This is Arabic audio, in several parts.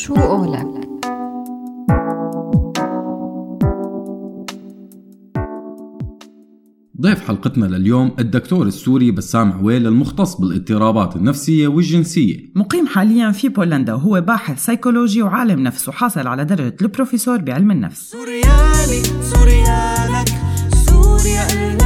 شو قولك؟ ضيف حلقتنا لليوم الدكتور السوري بسام عويل المختص بالاضطرابات النفسية والجنسية. مقيم حاليا في بولندا وهو باحث سيكولوجي وعالم نفس وحاصل على درجة البروفيسور بعلم النفس. سوريالي سوريالك سوريا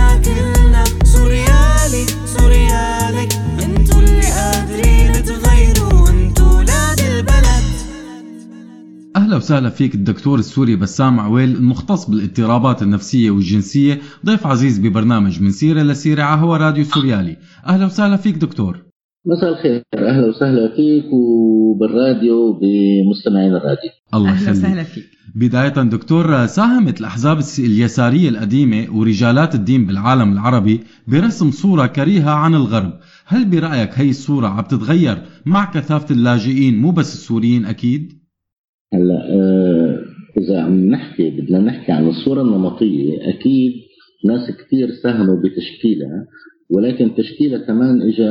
أهلا وسهلا فيك الدكتور السوري بسام عويل المختص بالإضطرابات النفسية والجنسية ضيف عزيز ببرنامج من سيرة لسيره على هوا راديو سوريالي. أهلا وسهلا فيك دكتور. مساء الخير. أهلا وسهلا فيك وبالراديو بمستمعين الراديو. الله أهلا يخليك. وسهلا فيك. بداية دكتور ساهمت الأحزاب اليسارية القديمة ورجالات الدين بالعالم العربي برسم صورة كريهة عن الغرب. هل برأيك هي الصورة عم تتغير مع كثافة اللاجئين مو بس السوريين أكيد؟ هلا آه إذا عم نحكي بدنا نحكي عن الصورة النمطية أكيد ناس كثير ساهموا بتشكيلها ولكن تشكيلها كمان اجى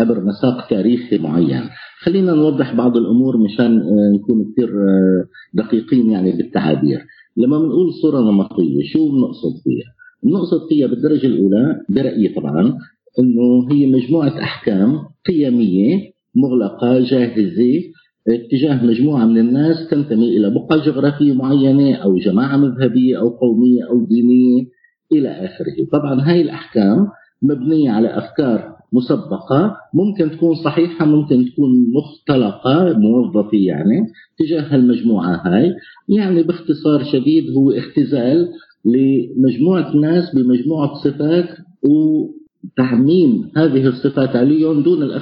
عبر مساق تاريخي معين. خلينا نوضح بعض الأمور مشان آه، نكون كثير آه، دقيقين يعني بالتعابير. لما بنقول صورة نمطية شو بنقصد فيها؟ بنقصد فيها بالدرجة الأولى برأيي طبعا إنه هي مجموعة أحكام قيمية مغلقة جاهزة اتجاه مجموعة من الناس تنتمي إلى بقعه جغرافيه معينة أو جماعة مذهبية أو قومية أو دينية إلى آخره، طبعا هاي الأحكام مبنية على أفكار مسبقة ممكن تكون صحيحة ممكن تكون مختلقة موظفة يعني تجاه المجموعه هاي، يعني باختصار شديد هو اختزال لمجموعة ناس بمجموعة صفات وتعميم هذه الصفات عليهم دون آه،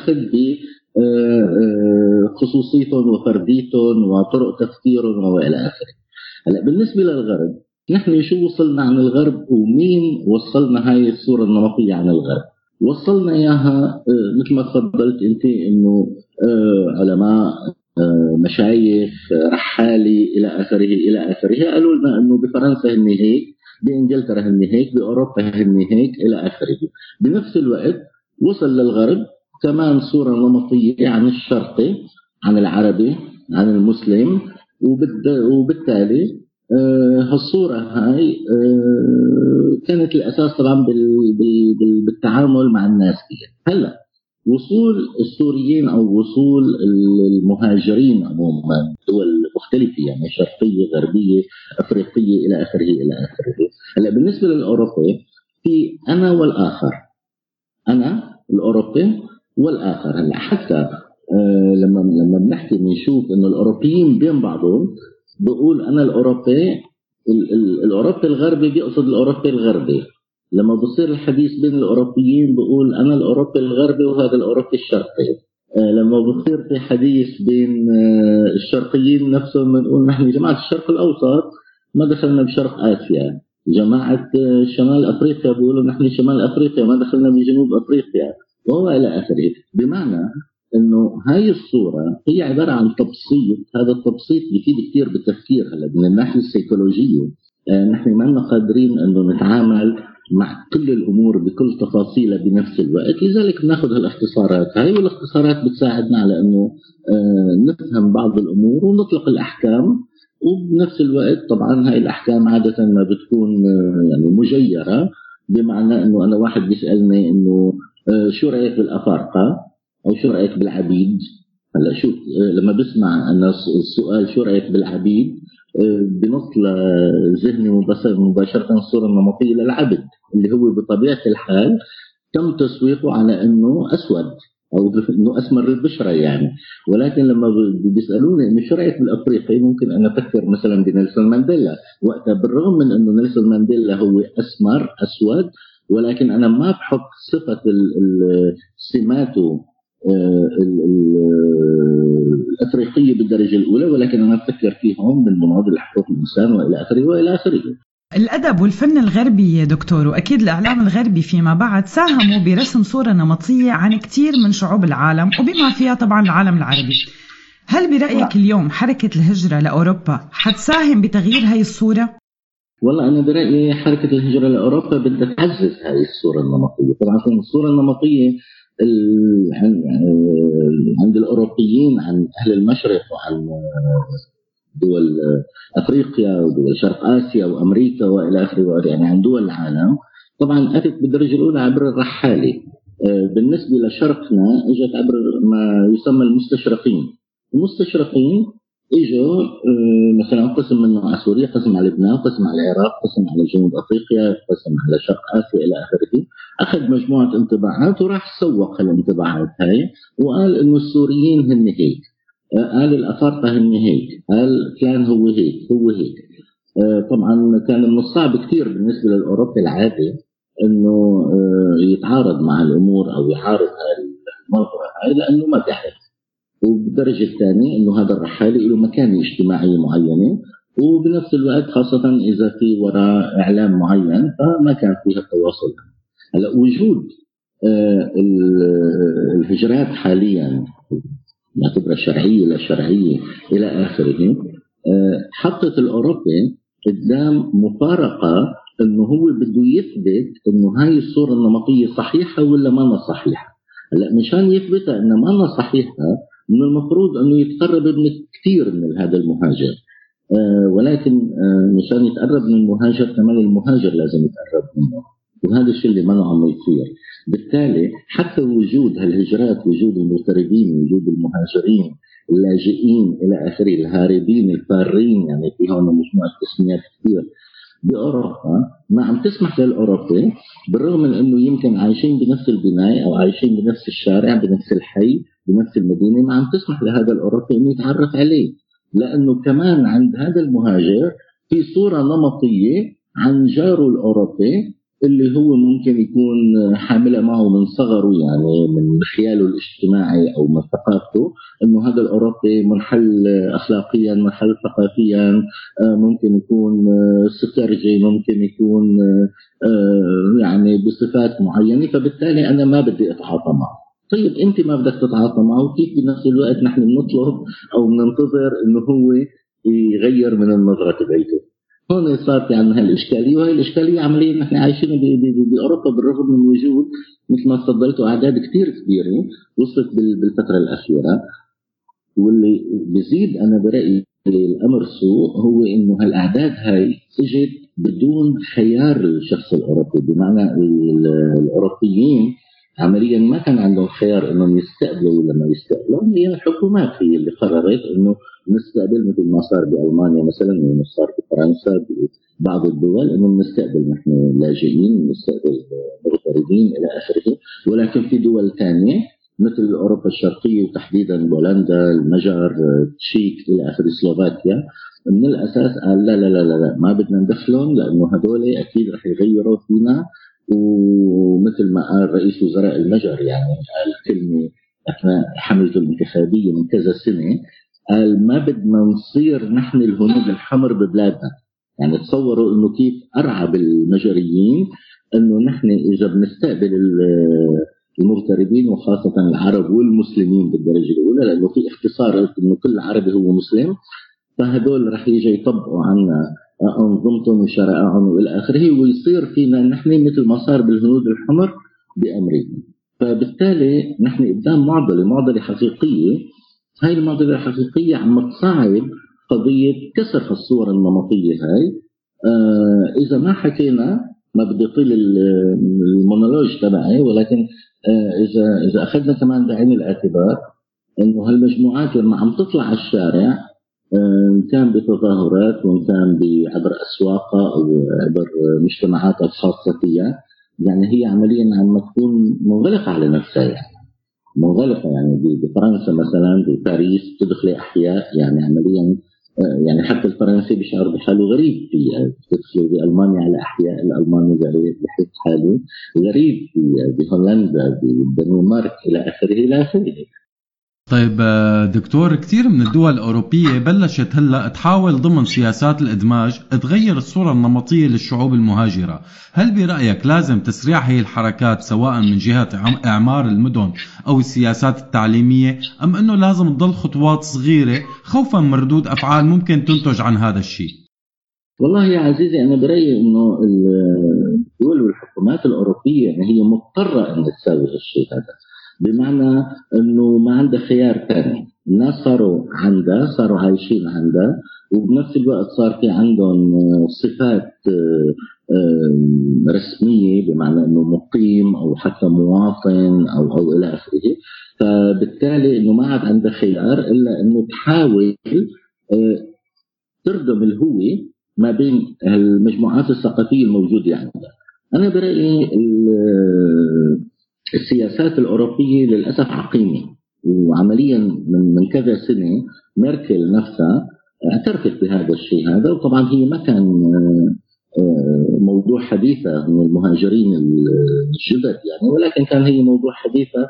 خصوصيتهم وفرديتهم وطرق تفكيرهم وإلى آخره. هلا بالنسبة للغرب نحن شو وصلنا عن الغرب ومين وصلنا هاي الصورة النمطية عن الغرب؟ وصلنا إياها آه، مثل ما تفضلت أنت إنه آه، علماء آه، مشايخ آه، رحالي إلى آخره إلى آخره قالوا لنا إنه بفرنسا هن هيك بإنجلترا هن هيك بأوروبا هن هيك إلى آخره بنفس الوقت وصل للغرب كمان صورة نمطية عن الشرقي عن العربي عن المسلم وبالتالي آه، هالصورة هاي آه، كانت الأساس طبعا بال- بال- بال- بالتعامل مع الناس فيها. هلأ وصول السوريين أو وصول المهاجرين عموما دول مختلفة يعني شرقية غربية أفريقية إلى آخره إلى آخره. هلأ بالنسبة للأوروبي في أنا والآخر. أنا الأوروبي والآخر. هلا حتى آه لما لما بنحكي بنشوف إنه الأوروبيين بين بعضهم بقول أنا الأوروبي ال- ال- الأوروبي الغربي بيقصد الأوروبي الغربي. لما بصير الحديث بين الأوروبيين بقول أنا الأوروبي الغربي وهذا الأوروبي الشرقي. آه لما بصير في حديث بين آه الشرقيين نفسهم بنقول نحن جماعة الشرق الأوسط ما دخلنا بشرق آسيا. جماعة شمال أفريقيا بيقولوا نحن شمال أفريقيا ما دخلنا بجنوب أفريقيا. وهو إلى آخره. بمعنى إنه هاي الصورة هي عبارة عن تبسيط. هذا التبسيط بيفيد كثير بالتفكير هلا. من الناحيه السيكولوجية آه، نحن ما قادرين إنه نتعامل مع كل الأمور بكل تفاصيلها بنفس الوقت. لذلك بناخذ هالاختصارات. هاي والاختصارات بتساعدنا على إنه آه، نفهم بعض الأمور ونطلق الأحكام. وبنفس الوقت طبعا هاي الأحكام عادة ما بتكون آه، يعني مجيرة. بمعنى إنه أنا واحد بيسألني إنه شو رأيك بالأفارقة؟ أو شو رأيك بالعبيد؟ هلا شوف آه، لما بسمع أنا الس- السؤال شو رأيك بالعبيد؟ آه، بنط لذهني مباشرة الصورة النمطيه للعبد اللي هو بطبيعة الحال تم تسويقه على إنه أسود أو إنه أسمر البشرة يعني. ولكن لما بيسألوني إنه شو رأيك بالأفريقي ممكن أنا أفكر مثلا بنيلسون مانديلا. وقتها بالرغم من إنه نيلسون مانديلا هو أسمر أسود ولكن أنا ما بحط صفة سماته آه، ال- ال- الأفريقية بالدرجة الأولى ولكن أنا بفكر فيهم من مناضل حقوق الإنسان وإلى آخره وإلى آخره. الأدب والفن الغربي يا دكتور وأكيد الإعلام الغربي فيما بعد ساهموا برسم صورة نمطية عن كتير من شعوب العالم وبما فيها طبعا العالم العربي هل برأيك اليوم حركة الهجرة لأوروبا حتساهم بتغيير هاي الصورة؟ والله أنا برأيي حركة الهجرة لاوروبا بدها تعزز هذه الصورة النمطية، طبعا الصورة النمطية ال- عند الأوروبيين عن أهل المشرق وعن دول أفريقيا ودول شرق آسيا وأمريكا وإلى اخره يعني عن دول العالم. طبعا أتت بالدرجة الأولى عبر الرحالة. بالنسبة لشرقنا إجت عبر ما يسمى المستشرقين. المستشرقين اجوا آه، مثلا قسم منه على سوريا قسم على لبنان قسم على العراق قسم على جنوب أفريقيا قسم على شرق آسيا إلى آخره. أخذ مجموعة انطباعات وراح سوق الانطباعات هاي وقال إنه السوريين هن هيك. آه، قال الأفارقة هن هيك. قال كان هو هيك هو هيك. طبعا كان من الصعب كثير بالنسبة للأوروبي العادي إنه آه، يتعارض مع الأمور أو يعارض الموضوع هاي لأنه ما بيعرف وبالدرجة الثانية إنه هذا الرحالة له مكانة اجتماعية معينة وبنفس الوقت خاصة إذا في وراء إعلام معين فما كان فيها التواصل هلأ وجود آه، الهجرات حاليا نعتبرها شرعية لا شرعية إلى آخره آه، حطت الأوروبي قدام مفارقة إنه هو بده يثبت إنه هاي الصورة النمطية صحيحة ولا ما صحيحة. هلأ مشان يثبتها إنها ما صحيحة من المفروض أنه يتقرب من كثير من هذا المهاجر. آه ولكن آه مشان يتقرب من المهاجر كمان المهاجر لازم يتقرب منه. وهذا الشيء اللي ما عم يصير. بالتالي حتى وجود هالهجرات وجود المغتربين وجود المهاجرين اللاجئين إلى آخره الهاربين الفارين يعني في هون مجموعة تسميات كثير. بأوروبا. ما عم تسمح للأوروبي بالرغم من إنه يمكن عايشين بنفس البنايه أو عايشين بنفس الشارع بنفس الحي بنفس المدينة ما عم تسمح لهذا الأوروبي إنه يتعرف عليه. لأنه كمان عند هذا المهاجر في صورة نمطية عن جاره الأوروبي اللي هو ممكن يكون حاملها معه من صغره يعني من خياله الاجتماعي أو من ثقافته إنه هذا الأوروبي منحل اخلاقيا منحل ثقافيا ممكن يكون سترجي ممكن يكون يعني بصفات معينة فبالتالي أنا ما بدي أتعاطى معه. طيب أنت ما بدك تتعاطى معه كيف بنفس الوقت نحن بنطلب أو بننتظر إنه هو يغير من النظرة تبعيته؟ هون صار في عندنا هالاشكاليه وهي الإشكالية عمليا نحن عايشين بأوروبا بالرغم من وجود مثل ما تفضلتوا أعداد كثير كبيرة وصلت بالفترة الأخيرة. واللي بزيد أنا برأيي الأمر سوء هو إنه هالأعداد هاي إجت بدون خيار الشخص الأوروبي. بمعنى الأوروبيين عمليا ما كان عندهم خيار إنهم يستقبلوا ولا ما يستقبلوا. هي الحكومات هي اللي قررت إنه نستقبل مثل ما صار بألمانيا مثلا وما صار بفرنسا ببعض الدول إنه بنستقبل نحن لاجئين بنستقبل مغتربين إلى آخره. ولكن في دول ثانية مثل أوروبا الشرقية وتحديدا بولندا المجر تشيك إلى آخره سلوفاكيا من الأساس قال لا لا لا لا, لا ما بدنا ندخلهم لأنه هدول أكيد رح يغيروا فينا. ومثل ما قال رئيس وزراء المجر يعني قال كلمة اثناء حملته الانتخابية من كذا سنة. قال ما بدنا نصير نحن الهنود الحمر ببلادنا. يعني تصوروا إنه كيف أرعب المجريين إنه نحن إذا بنستقبل المغتربين وخاصة العرب والمسلمين بالدرجة الأولى لأنه في اختصار إنه كل عربي هو مسلم فهدول رح يجي يطبقوا عنا أنظمتهم وشرائعهم وإلى آخره ويصير فينا نحن مثل ما صار بالهنود الحمر بأمريكا. فبالتالي نحن قدام معضلة معضلة حقيقية هاي المعضلة الحقيقية عم تصعب قضية كسر الصور النمطية هاي. آه إذا ما حكينا ما بدي أطيل المونولوج تبعي ولكن آه إذا إذا أخذنا كمان بعين الاعتبار إنه هالمجموعات لما عم تطلع على الشارع آه، إن كان بتظاهرات وإن كان عبر أسواقها أو عبر مجتمعاتها الخاصة فيها يعني هي عمليا عم تكون منغلقة على نفسها يعني. منغلقه يعني بفرنسا مثلا بباريس تدخلي أحياء يعني عمليا آه، يعني حتى الفرنسي بيشعر بحاله غريب في تدخلي بالمانيا على أحياء الألماني بحس حاله غريب في بهولندا بالدنمارك إلى آخره إلى آخره. طيب آه، دكتور كثير من الدول الأوروبية بلشت هلأ تحاول ضمن سياسات الإدماج تغير الصورة النمطية للشعوب المهاجرة. هل برأيك لازم تسريع هي الحركات سواء من جهة إعمار المدن أو السياسات التعليمية أم أنه لازم تضل خطوات صغيرة خوفا من ردود أفعال ممكن تنتج عن هذا الشيء؟ والله يا عزيزي أنا برأيي أنه الدول والحكومات الأوروبية هي مضطرة أن تساوي الشيء هذا. بمعنى إنه ما عندها خيار ثاني الناس صاروا عندها صاروا عايشين عندها وبنفس الوقت صار في عندهم صفات رسمية بمعنى إنه مقيم أو حتى مواطن أو أو إلى آخره. فبالتالي إنه ما عاد عندها خيار إلا إنه تحاول تردم الهوية ما بين المجموعات الثقافية الموجودة عندها. أنا برأيي السياسات الأوروبية للأسف عقيمة. وعمليا من من كذا سنة ميركل نفسها اعترفت بهذا الشيء هذا. وطبعا هي ما كان آه، موضوع حديثة من المهاجرين الجدد يعني ولكن كان هي موضوع حديثة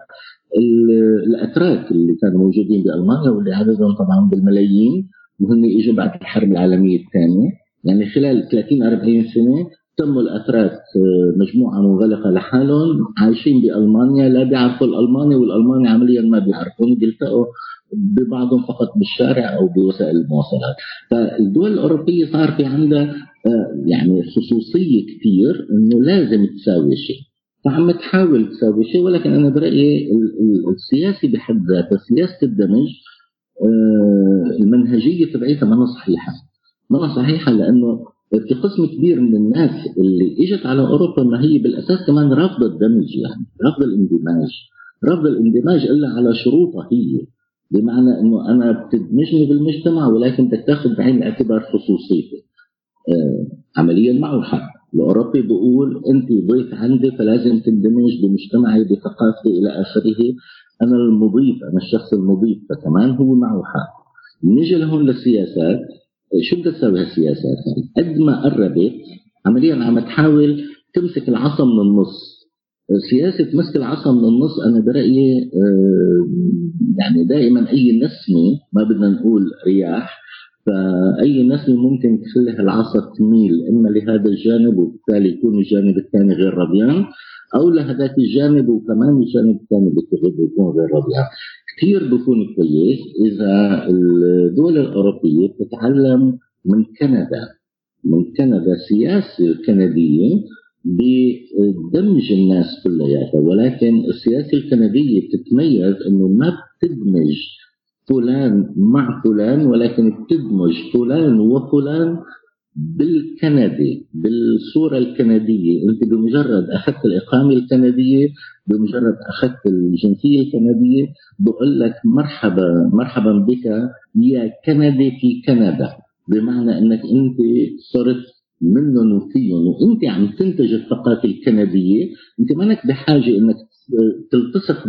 الأتراك اللي كانوا موجودين بألمانيا واللي عددهم طبعا بالملايين. وهن اجوا بعد الحرب العالمية الثانية. يعني خلال 30 40 سنة تموا الأتراك آه، مجموعة منغلقة لحالهم عايشين بألمانيا لا بيعرفوا الألماني والألماني عمليا ما بيعرفون بيلتقوا ببعضهم فقط بالشارع أو بوسائل المواصلات. فالدول الأوروبية صار في عندها آه، يعني خصوصية كثير إنه لازم تساوي شيء. فعم تحاول تساوي شيء ولكن أنا برأيي السياسي بحد ذاته سياسة الدمج آه، المنهجية تبعيتها ما صحيحة. ما صحيحة لأنه في قسم كبير من الناس اللي إجت على أوروبا ما هي بالأساس كمان رافضة الدمج يعني رافضة الاندماج. رافضة الاندماج إلا على شروطها هي. بمعنى إنه أنا بتدمجني بالمجتمع ولكن بدك تاخذ بعين الاعتبار خصوصيتي. آه عمليا معه حق الأوروبي بيقول أنت ضيف عندي فلازم تندمج بمجتمعي بثقافتي إلى آخره. أنا المضيف أنا الشخص المضيف فكمان هو معه حق. نيجي لهون للسياسات. شو بدها تسوي هالسياسات قد ما قربت عمليا عم تحاول تمسك العصا من النص. سياسة مسك العصا من النص أنا برأيي آه، يعني دائما أي نسمة ما بدنا نقول رياح فأي نسمة ممكن تخلي العصا تميل إما لهذا الجانب وبالتالي يكون الجانب الثاني غير رضيان أو لهذاك الجانب وكمان الجانب الثاني بيكون غير ربيع كثير بيكون كويس إذا الدول الأوروبية بتتعلم من كندا. من كندا السياسة الكنديه بدمج الناس كلياتها ولكن السياسة الكندية بتتميز إنه ما بتدمج فلان مع فلان ولكن بتدمج فلان وفلان بالكندي بالصورة الكندية. أنت بمجرد أخذت الإقامة الكندية بمجرد أخذت الجنسية الكندية بقول لك مرحبا مرحبا بك. يا كندي في كندا. بمعنى أنك أنت صرت منهم وفيهم. وأنت عم تنتج الثقافة الكندية. أنت مانك بحاجة أنك تلتصق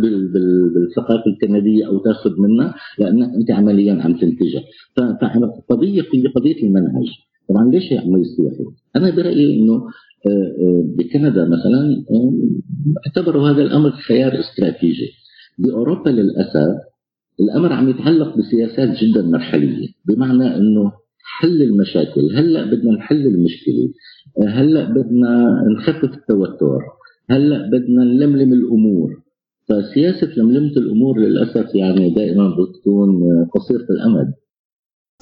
بالثقافة الكندية أو تاخذ منها لانك أنت عمليا عم تنتجها. فقضيه قضية المنهج. طبعا ليش يعمل السياحي؟ أنا برأيي إنه آه، آه، بكندا مثلا آه، اعتبروا هذا الأمر خيار استراتيجي. بأوروبا للأسف الأمر عم يتعلق بسياسات جدا مرحلية بمعنى إنه حل المشاكل هلأ بدنا نحل المشكلة هلأ بدنا نخفف التوتر هلأ بدنا نلملم الأمور. فسياسة لملمة الأمور للأسف يعني دائما بتكون قصيرة الأمد.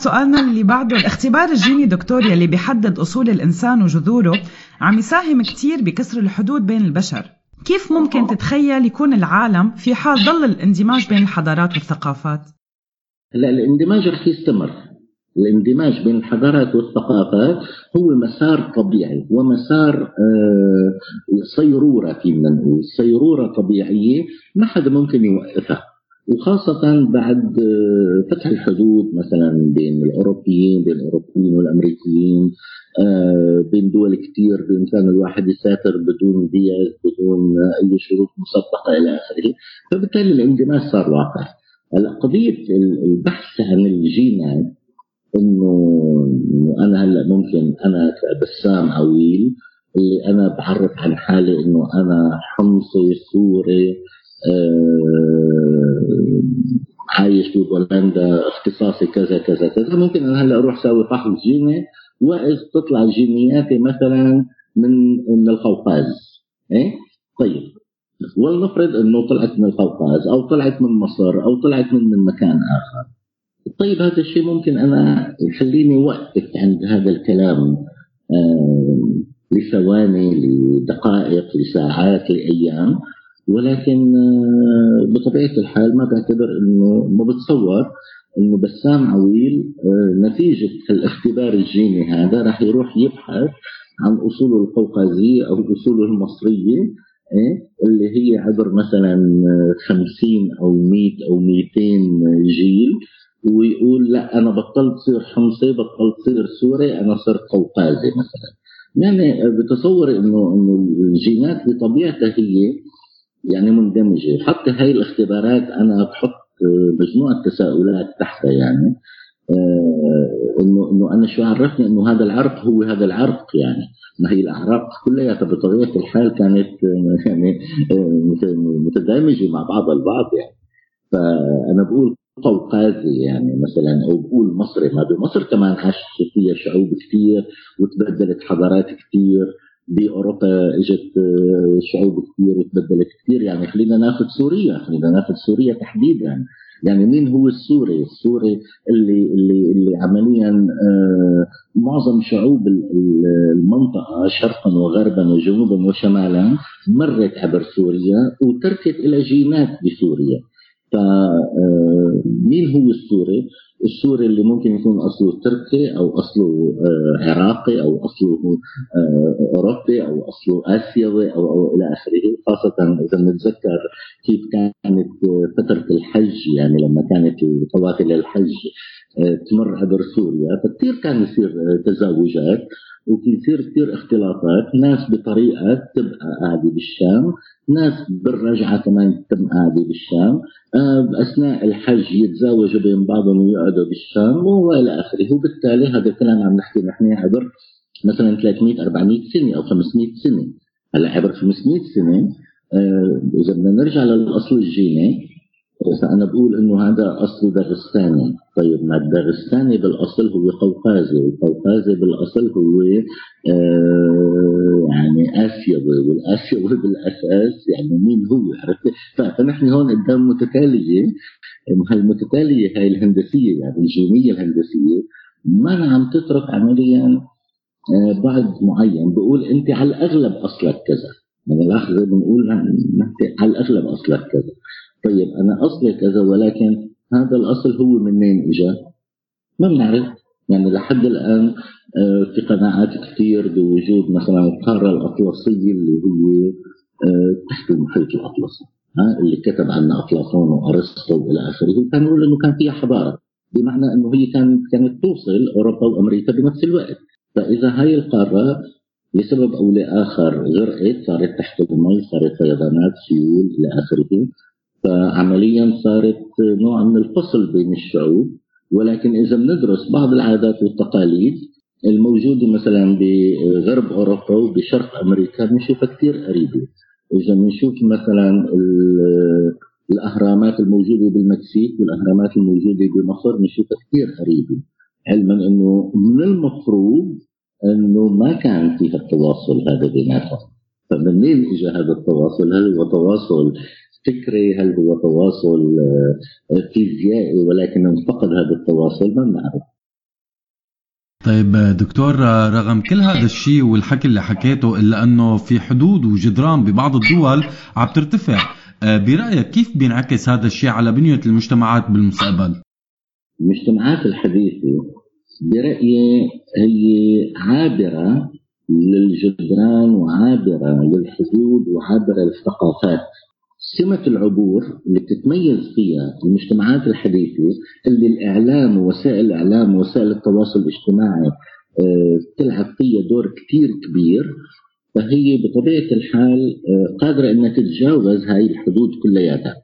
سؤالنا اللي بعده الاختبار الجيني دكتور يلي بيحدد أصول الإنسان وجذوره عم يساهم كتير بكسر الحدود بين البشر. كيف ممكن تتخيل يكون العالم في حال ضل الاندماج بين الحضارات والثقافات؟ لا الاندماج رح يستمر. الاندماج بين الحضارات والثقافات هو مسار طبيعي ومسار آه، صيرورة فينا نقول صيرورة طبيعية ما حدا ممكن يوقفها. وخاصة بعد فتح الحدود مثلا بين الأوروبيين بين الأوروبيين والأمريكيين آه، بين دول كثير بإمكان الواحد يسافر بدون فيز بدون أي شروط مسبقة إلى آخره فبالتالي الاندماج صار واقع. قضية البحث عن الجينات إنه أنا هلأ ممكن أنا كبسام عويل اللي أنا بعرف عن حالي إنه أنا حمصي سوري آه، عايش ببولندا اختصاصي كذا كذا كذا. ممكن أنا هلأ أروح أسوي فحص جيني وإذ تطلع جينياتي مثلا من من القوقاز. إيه؟ طيب. ولنفرض إنه طلعت من القوقاز أو طلعت من مصر أو طلعت من من مكان آخر. طيب هذا الشيء ممكن أنا يخليني أوقف عند هذا الكلام آه لثواني لدقائق لساعات لأيام. ولكن آه، بطبيعة الحال ما بعتبر إنه ما بتصور إنه بسام عويل آه، نتيجة الاختبار الجيني هذا راح يروح يبحث عن أصوله القوقازية أو أصوله المصرية إيه؟ اللي هي عبر مثلا 50 أو 100 أو 200 جيل ويقول لا أنا بطلت صير حمصي بطلت صير سوري أنا صرت قوقازي مثلا يعني بتصور إنه إنه الجينات بطبيعتها هي يعني مندمجة. حتى هاي الاختبارات أنا بحط مجموعة تساؤلات تحتها يعني. آه، انه إنه أنا شو عرفني؟ إنه هذا العرق هو هذا العرق يعني. ما هي الأعراق كلياتها بطبيعة الحال كانت يعني متدامجه مع بعض البعض يعني. فأنا بقول قوقازي يعني مثلا أو بقول مصري. ما بمصر كمان عاشت فيها شعوب كثير وتبدلت حضارات كثير باوروبا إجت شعوب كثير وتبدلت كثير يعني خلينا ناخذ سوريا خلينا ناخذ سوريا تحديدا يعني مين هو السوري؟ السوري اللي اللي اللي عمليا آه، معظم شعوب المنطقة شرقا وغربا وجنوبا وشمالا مرت عبر سوريا وتركت إلى جينات بسوريا فمين آه، هو السوري؟ السوري اللي ممكن يكون أصله تركي أو أصله آه، عراقي أو أصله آه، أوروبي أو أصله آسيوي أو, أو إلى آخره خاصة إذا نتذكر كيف كانت فترة الحج يعني لما كانت قوافل الحج تمر عبر سوريا فكثير كان يصير تزاوجات وفي يصير كثير اختلاطات ناس بطريقة تبقى قاعدة بالشام ناس بالرجعة كمان تبقى قاعدة بالشام آه، أثناء الحج يتزاوجوا بين بعضهم ويقعدوا بالشام والى آخره. وبالتالي هذا الكلام عم نحكي نحن عبر مثلا 300 400 سنة أو 500 سنة. هلا عبر 500 سنة آه، إذا بدنا نرجع للأصل الجيني فأنا بقول إنه هذا أصل داغستاني طيب ما الداغستاني بالأصل هو قوقازي والقوقازي بالأصل هو آه يعني آسيوي والآسيوي بالأساس يعني مين هو عرفت؟ فنحن هون قدام متتالية المتتالية هاي الهندسية يعني الجينية الهندسية ما عم تترك عمليا آه بعد معين. بقول أنت على الأغلب أصلك كذا. يعني لاحظ بنقول على الأغلب أصلك كذا. طيب أنا أصلي كذا ولكن هذا الأصل هو منين إجا؟ ما بنعرف. يعني لحد الآن آه، في قناعات كثير بوجود مثلا القارة الأطلسية اللي هي آه، تحت المحيط الأطلسي ها اللي كتب عنها أفلاطون وأرسطو وإلى آخره. كان يقول إنه كان فيها حضارة بمعنى إنه هي كانت كانت توصل أوروبا وأمريكا بنفس الوقت. فإذا هاي القارة لسبب أو لآخر غرقت صارت تحت المي صارت فيضانات سيول إلى آخره. فعمليا صارت نوع من الفصل بين الشعوب ولكن إذا بندرس بعض العادات والتقاليد الموجودة مثلا بغرب أوروبا وبشرق أمريكا بنشوفها كثير قريبة إذا بنشوف مثلا الأهرامات الموجودة بالمكسيك والأهرامات الموجودة بمصر بنشوفها كثير قريبة علما إنه من المفروض إنه ما كان فيها التواصل هذا بيناتهم فمنين اجى هذا التواصل؟ هل هو تواصل فكري هل هو تواصل آه، فيزيائي ولكن انفقد هذا التواصل ما بنعرف طيب دكتور رغم كل هذا الشيء والحكي اللي حكيته إلا أنه في حدود وجدران ببعض الدول عم ترتفع آه، برأيك كيف بينعكس هذا الشيء على بنية المجتمعات بالمستقبل؟ المجتمعات الحديثة برأيي هي عابرة للجدران وعابرة للحدود وعابرة للثقافات سمة العبور اللي بتتميز فيها المجتمعات الحديثة اللي الإعلام ووسائل الإعلام ووسائل التواصل الاجتماعي آه، تلعب فيها دور كتير كبير. فهي بطبيعة الحال آه، قادرة أنها تتجاوز هاي الحدود كلياتها.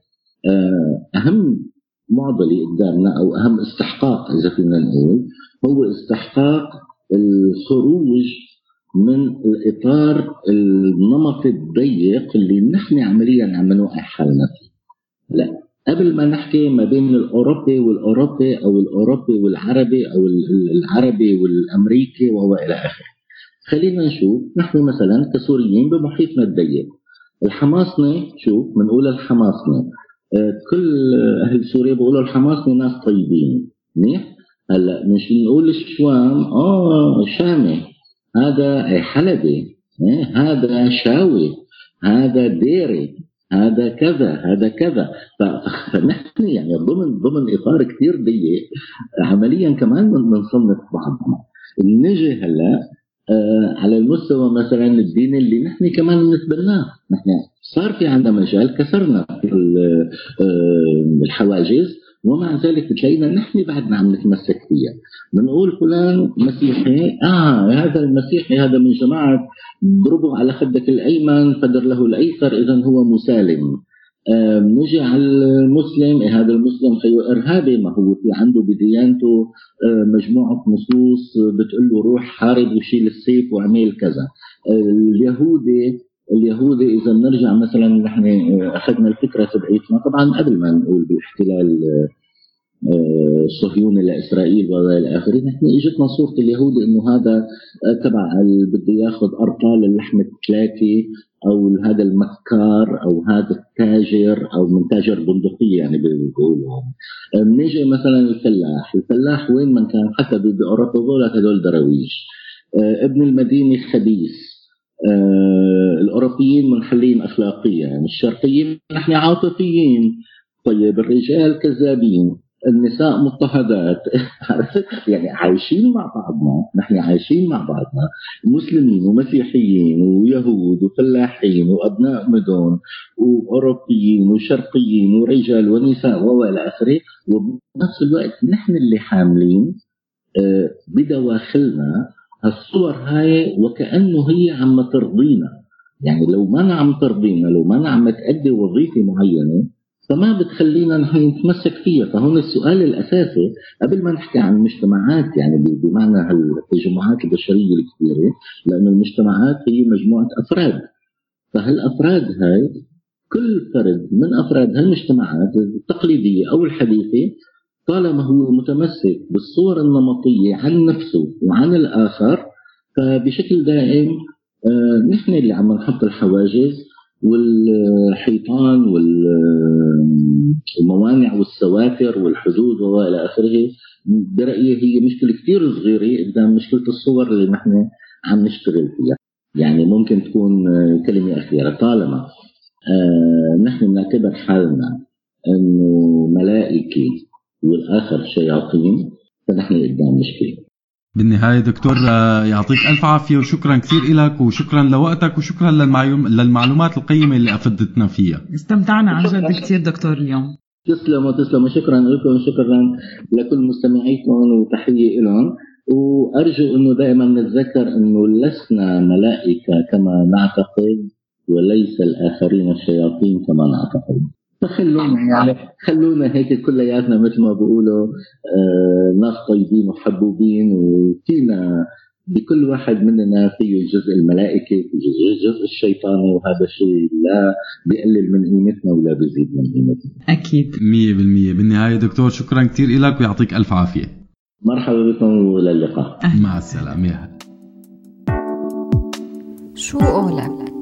آه، أهم معضلة قدامنا أو أهم استحقاق إذا فينا نقول هو استحقاق الخروج من الإطار النمطي الضيق اللي نحن عمليا عم نوقع حالنا فيه. لا قبل ما نحكي ما بين الأوروبي والأوروبي أو الأوروبي والعربي أو العربي والأمريكي والى آخره. خلينا نشوف نحن مثلا كسوريين بمحيطنا الضيق. الحماصنه شوف بنقول الحماصنه آه، كل أهل سوريا بيقولوا الحماصنه ناس طيبين منيح؟ هلأ مش نقول الشوام آه شامي هذا حلبي؟ هذا شاوي هذا ديري هذا كذا هذا كذا. فنحن يعني ضمن ضمن إطار كثير ضيق عمليا كمان بنصنف بعضنا. نجي هلا آه على المستوى مثلا الديني اللي نحن كمان بنتبناه نحن صار في عندنا مجال كسرنا آه الحواجز. ومع ذلك بتلاقينا نحن بعدنا عم نتمسك فيها. بنقول فلان مسيحي آه هذا المسيحي هذا من جماعة ضربوا على خدك الأيمن فدر له الأيسر اذا هو مسالم. آه نجي على المسلم إيه هذا المسلم خيو إرهابي ما هو في عنده بديانته آه مجموعة نصوص بتقول له روح حارب وشيل السيف واعمل كذا. آه اليهودي اليهودي إذا نرجع مثلا نحن أخذنا الفكرة تبعيتنا. طبعا قبل ما نقول بالاحتلال الصهيوني لاسرائيل وإلى آخره، نحن إجتنا صورة اليهودي إنه هذا تبع بده ياخذ ارطال اللحم الثلاثه أو هذا المكار أو هذا التاجر أو من تاجر بندقية يعني بيقولوا بنيجي مثلا الفلاح، الفلاح وين من كان؟ حتى باوروبا هدول دراويش ابن المدينة خبيث. آه الأوروبيين منحلين اخلاقيا يعني الشرقيين نحن عاطفيين. طيب الرجال كذابين النساء مضطهدات. يعني عايشين مع بعضنا نحن عايشين مع بعضنا. مسلمين ومسيحيين ويهود وفلاحين وأبناء مدن وأوروبيين وشرقيين ورجال ونساء وإلى آخره. وبنفس الوقت نحن اللي حاملين آه بدواخلنا الصور هاي وكأنه هي عم ترضينا. يعني لو ما عم ترضينا لو ما عم تأدي وظيفة معينة فما بتخلينا نحن نتمسك فيها. فهون السؤال الأساسي قبل ما نحكي عن المجتمعات يعني بمعنى التجمعات البشرية الكبيرة لأن المجتمعات هي مجموعة أفراد. فهالأفراد هاي كل فرد من أفراد هالمجتمعات التقليدية أو الحديثة طالما هو متمسك بالصور النمطية عن نفسه وعن الآخر فبشكل دائم آه نحن اللي عم نحط الحواجز والحيطان والموانع والسواتر والحدود وإلى آخره. برأيي هي مشكلة كثير صغيرة قدام مشكلة الصور اللي نحن عم نشتغل فيها. يعني ممكن تكون كلمة أخيرة. طالما آه نحن بنعتبر حالنا إنه ملائكة والآخر شياطين فنحن قدام مشكلة. بالنهاية دكتور يعطيك ألف عافية وشكرا كثير لك وشكرا لوقتك وشكرا للمعلومات القيمة اللي أفدتنا فيها. استمتعنا عن جد كثير دكتور اليوم. تسلموا تسلموا شكرا لكم شكرا لكل مستمعيكم وتحية لهم وأرجو أنه دائما نتذكر أنه لسنا ملائكة كما نعتقد وليس الآخرين الشياطين كما نعتقد. فخلونا يعني خلونا هيك كلياتنا مثل ما بيقولوا آه ناس طيبين وحبوبين وفينا بكل واحد مننا فيه جزء الملائكة فيه جزء الشيطاني وهذا الشيء لا بيقلل من قيمتنا ولا بيزيد من قيمتنا. أكيد. 100% بالنهاية دكتور شكرا كثير لك ويعطيك ألف عافية. مرحبا بكم وللقاء مع السلامة. شو قولك